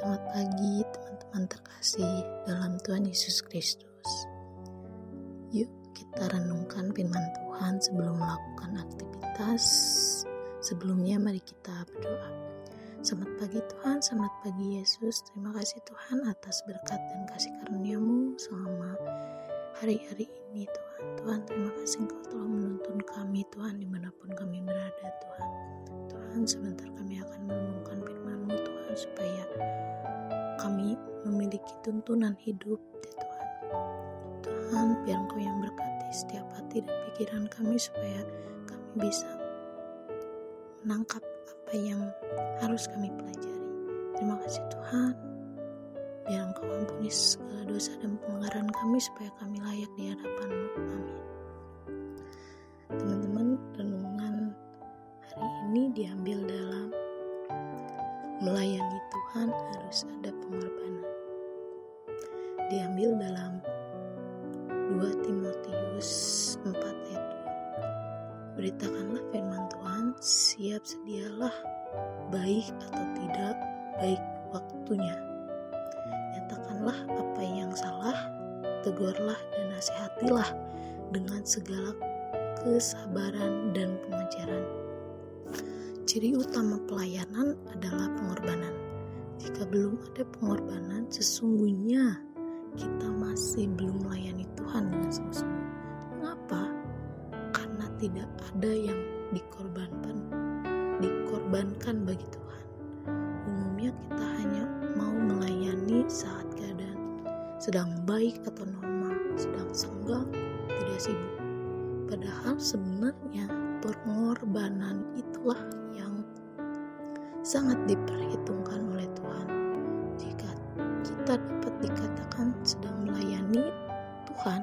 Selamat pagi teman-teman terkasih dalam Tuhan Yesus Kristus. Yuk kita renungkan firman Tuhan sebelum melakukan aktivitas. Sebelumnya mari kita berdoa. Selamat pagi Tuhan, selamat pagi Yesus. Terima kasih Tuhan atas berkat dan kasih karuniamu selama hari-hari ini Tuhan. Tuhan terima kasih Engkau telah menuntun kami Tuhan di mana pun kami berada Tuhan. Tuhan sebentar kami akan merenungkan firman-Mu Tuhan supaya memiliki tuntunan hidup ya Tuhan. Tuhan, biar Engkau yang berkati setiap hati dan pikiran kami supaya kami bisa menangkap apa yang harus kami pelajari. Terima kasih Tuhan. Biar Engkau ampuni segala dosa dan pelanggaran kami supaya kami layak di hadapan-Mu. Amin. Teman-teman, renungan hari ini diambil dalam melayani Tuhan harus ada pengorbanan. Diambil dalam 2 Timotius 4 ayat 2. Beritakanlah firman Tuhan, siap sedialah baik atau tidak baik waktunya. Nyatakanlah apa yang salah, tegurlah dan nasihatilah dengan segala kesabaran dan pengajaran Ciri utama pelayanan adalah pengorbanan. Jika belum ada pengorbanan, sesungguhnya kita masih belum melayani Tuhan dengan sungguh-sungguh. Mengapa? Karena tidak ada yang dikorbankan, dikorbankan bagi Tuhan. Umumnya kita hanya mau melayani saat keadaan sedang baik atau normal, sedang senggang, tidak sibuk. Padahal sebenarnya pengorbanan itulah yang sangat diperhitungkan oleh Tuhan. Kita dapat dikatakan sedang melayani Tuhan,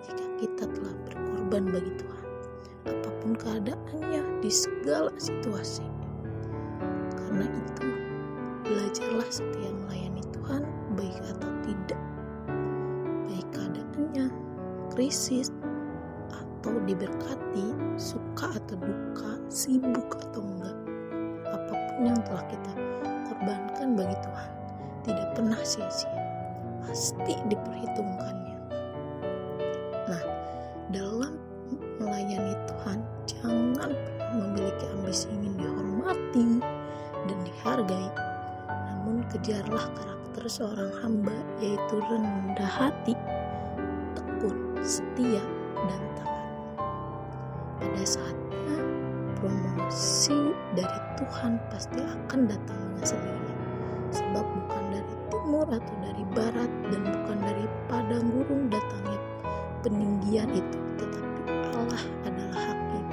jika kita telah berkorban bagi Tuhan, apa pun keadaannya di segala situasi. Karena itu, belajarlah setia melayani Tuhan, baik atau tidak, baik keadaannya, krisis, atau diberkati, suka atau duka, sibuk atau enggak. Apa pun yang telah kita korbankan bagi Tuhan, tidak pernah sia-sia. Pasti diperhitungkannya. Nah, dalam melayani Tuhan, jangan memiliki ambisi ingin dihormati dan dihargai. Namun kejarlah karakter seorang hamba yaitu rendah hati, tekun, setia, dan taat pada saatnya promosi dari Tuhan pasti akan datang dengan sendirinya sebab bukan dari timur atau dari barat dan bukan dari padang gurun datangnya peninggian itu tetapi Allah adalah hakim.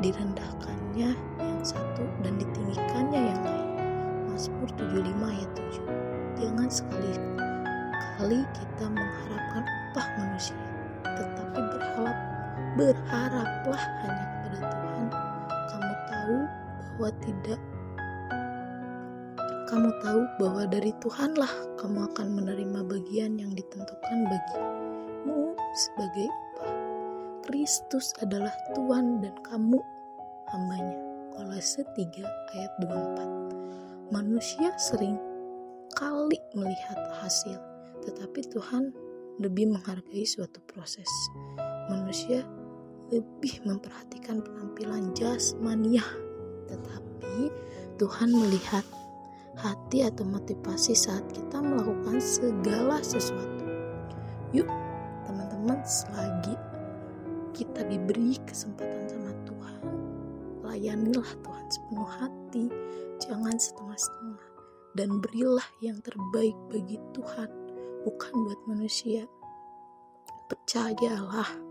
Direndahkannya yang satu dan ditinggikannya yang lain. Mazmur 75 ayat 7 jangan sekali-kali kita mengharapkan upah manusia tetapi berharap berharaplah hanya kepada Tuhan. Kamu tahu bahwa tidak kamu tahu bahwa dari Tuhanlah kamu akan menerima bagian yang ditentukan bagimu sebagai upah. Kristus adalah Tuhan dan kamu hambanya. Kolose 3 ayat 24 Manusia sering kali melihat hasil, tetapi Tuhan lebih menghargai suatu proses. Manusia lebih memperhatikan penampilan jasmania, tetapi Tuhan melihat hati atau motivasi saat kita melakukan segala sesuatu. Yuk, teman-teman, selagi kita diberi kesempatan sama Tuhan, layanilah Tuhan sepenuh hati, jangan setengah-setengah, dan berilah yang terbaik bagi Tuhan, bukan buat manusia. Percayalah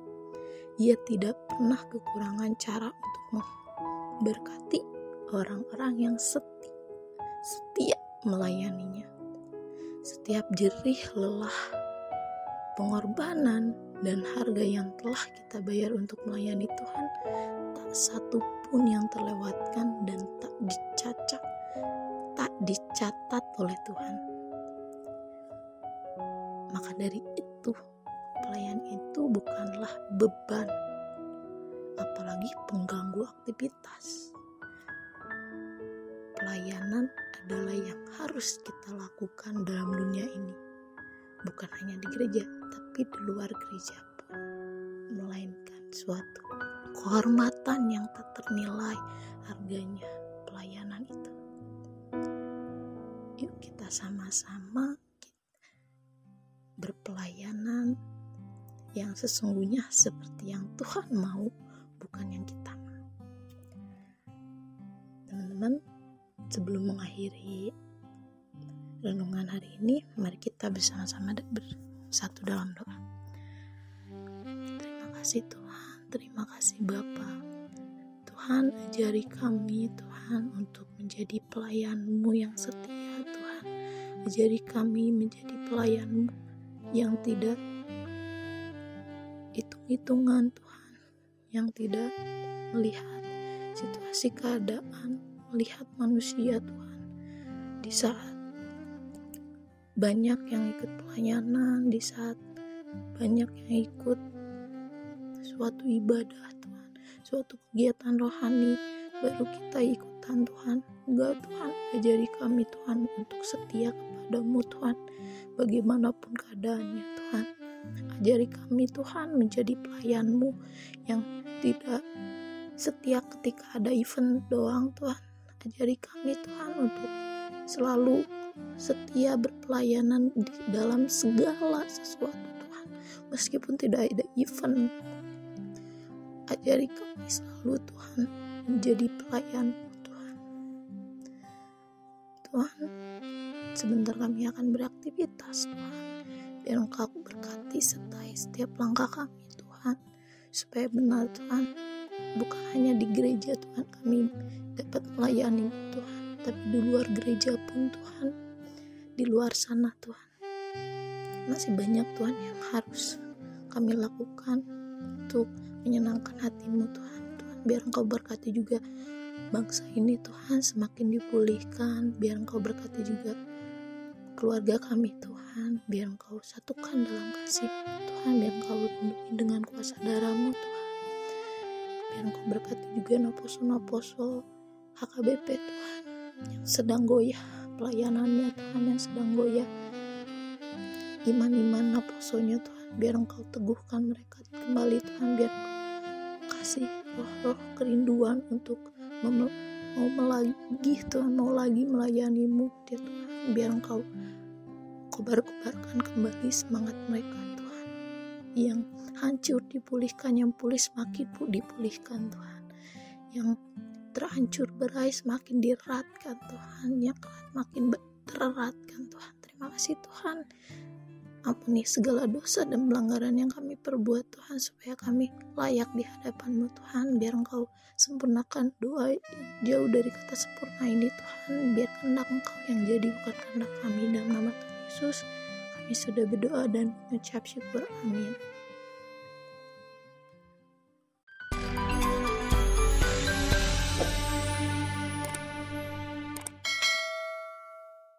ia tidak pernah kekurangan cara untuk memberkati orang-orang yang setia, setia melayaninya. Setiap jerih lelah, pengorbanan, dan harga yang telah kita bayar untuk melayani Tuhan, tak satu pun yang terlewatkan dan tak dicacat, tak dicatat oleh Tuhan. Maka dari itu, pelayan itu bukanlah beban, apalagi pengganggu aktivitas. pelayanan adalah yang harus kita lakukan dalam dunia ini. Bukan hanya di gereja, tapi di luar gereja pun. Melainkan suatu kehormatan yang tak ternilai harganya pelayanan itu. Yuk kita sama-sama berpelayanan yang sesungguhnya seperti yang Tuhan mau, bukan yang kita mau. Teman-teman, sebelum mengakhiri renungan hari ini, mari kita bersama-sama bersatu dalam doa. Terima kasih Tuhan, terima kasih Bapa. Tuhan, ajari kami Tuhan untuk menjadi pelayanmu yang setia Tuhan. Ajari kami menjadi pelayanmu yang tidak hitung-hitungan Tuhan yang tidak melihat situasi keadaan melihat manusia Tuhan. Di saat banyak yang ikut pelayanan di saat banyak yang ikut suatu ibadah Tuhan. Suatu kegiatan rohani baru kita ikutan Tuhan. Enggak Tuhan. Ajari kami Tuhan untuk setia kepadamu Tuhan. Bagaimanapun keadaannya Tuhan. Ajari kami Tuhan menjadi pelayanmu yang tidak setia ketika ada event doang Tuhan. Ajari kami Tuhan untuk selalu setia berpelayanan di dalam segala sesuatu Tuhan. Meskipun tidak ada event. Ajari kami selalu Tuhan menjadi pelayan Tuhan. Tuhan, sebentar kami akan beraktivitas Tuhan biar engkau berkati sertai setiap langkah kami Tuhan supaya benar Tuhan bukan hanya di gereja Tuhan. Kami dapat melayani Tuhan. Tapi di luar gereja pun Tuhan. Di luar sana Tuhan. Masih banyak Tuhan yang harus kami lakukan untuk menyenangkan hatimu Tuhan. Tuhan biar engkau berkati juga bangsa ini Tuhan. Semakin dipulihkan biar engkau berkati juga keluarga kami Tuhan. Biar engkau satukan dalam kasih Tuhan, biar engkau lindungi dengan kuasa darahmu Tuhan. Biar engkau berkati juga naposo-naposo HKBP Tuhan yang sedang goyah pelayanannya Tuhan yang sedang goyah. Iman-iman naposonya Tuhan biar engkau teguhkan mereka kembali Tuhan biar kasih roh-roh kerinduan untuk mau melagi Tuhan mau lagi melayanimu Tuhan biar engkau kobar-kobarkan kembali semangat mereka yang hancur dipulihkan yang pulih semakin dipulihkan Tuhan. Yang terhancur berai semakin diratkan Tuhan. Yang makin tereratkan Tuhan. Terima kasih Tuhan. Ampuni segala dosa dan pelanggaran yang kami perbuat Tuhan supaya kami layak di hadapanmu Tuhan. Biar engkau sempurnakan doa jauh dari kata sempurna ini Tuhan. Biar kehendak engkau yang jadi bukan kehendak kami. Dalam nama Tuhan Yesus, kami sudah berdoa dan mengucap syukur. Amin.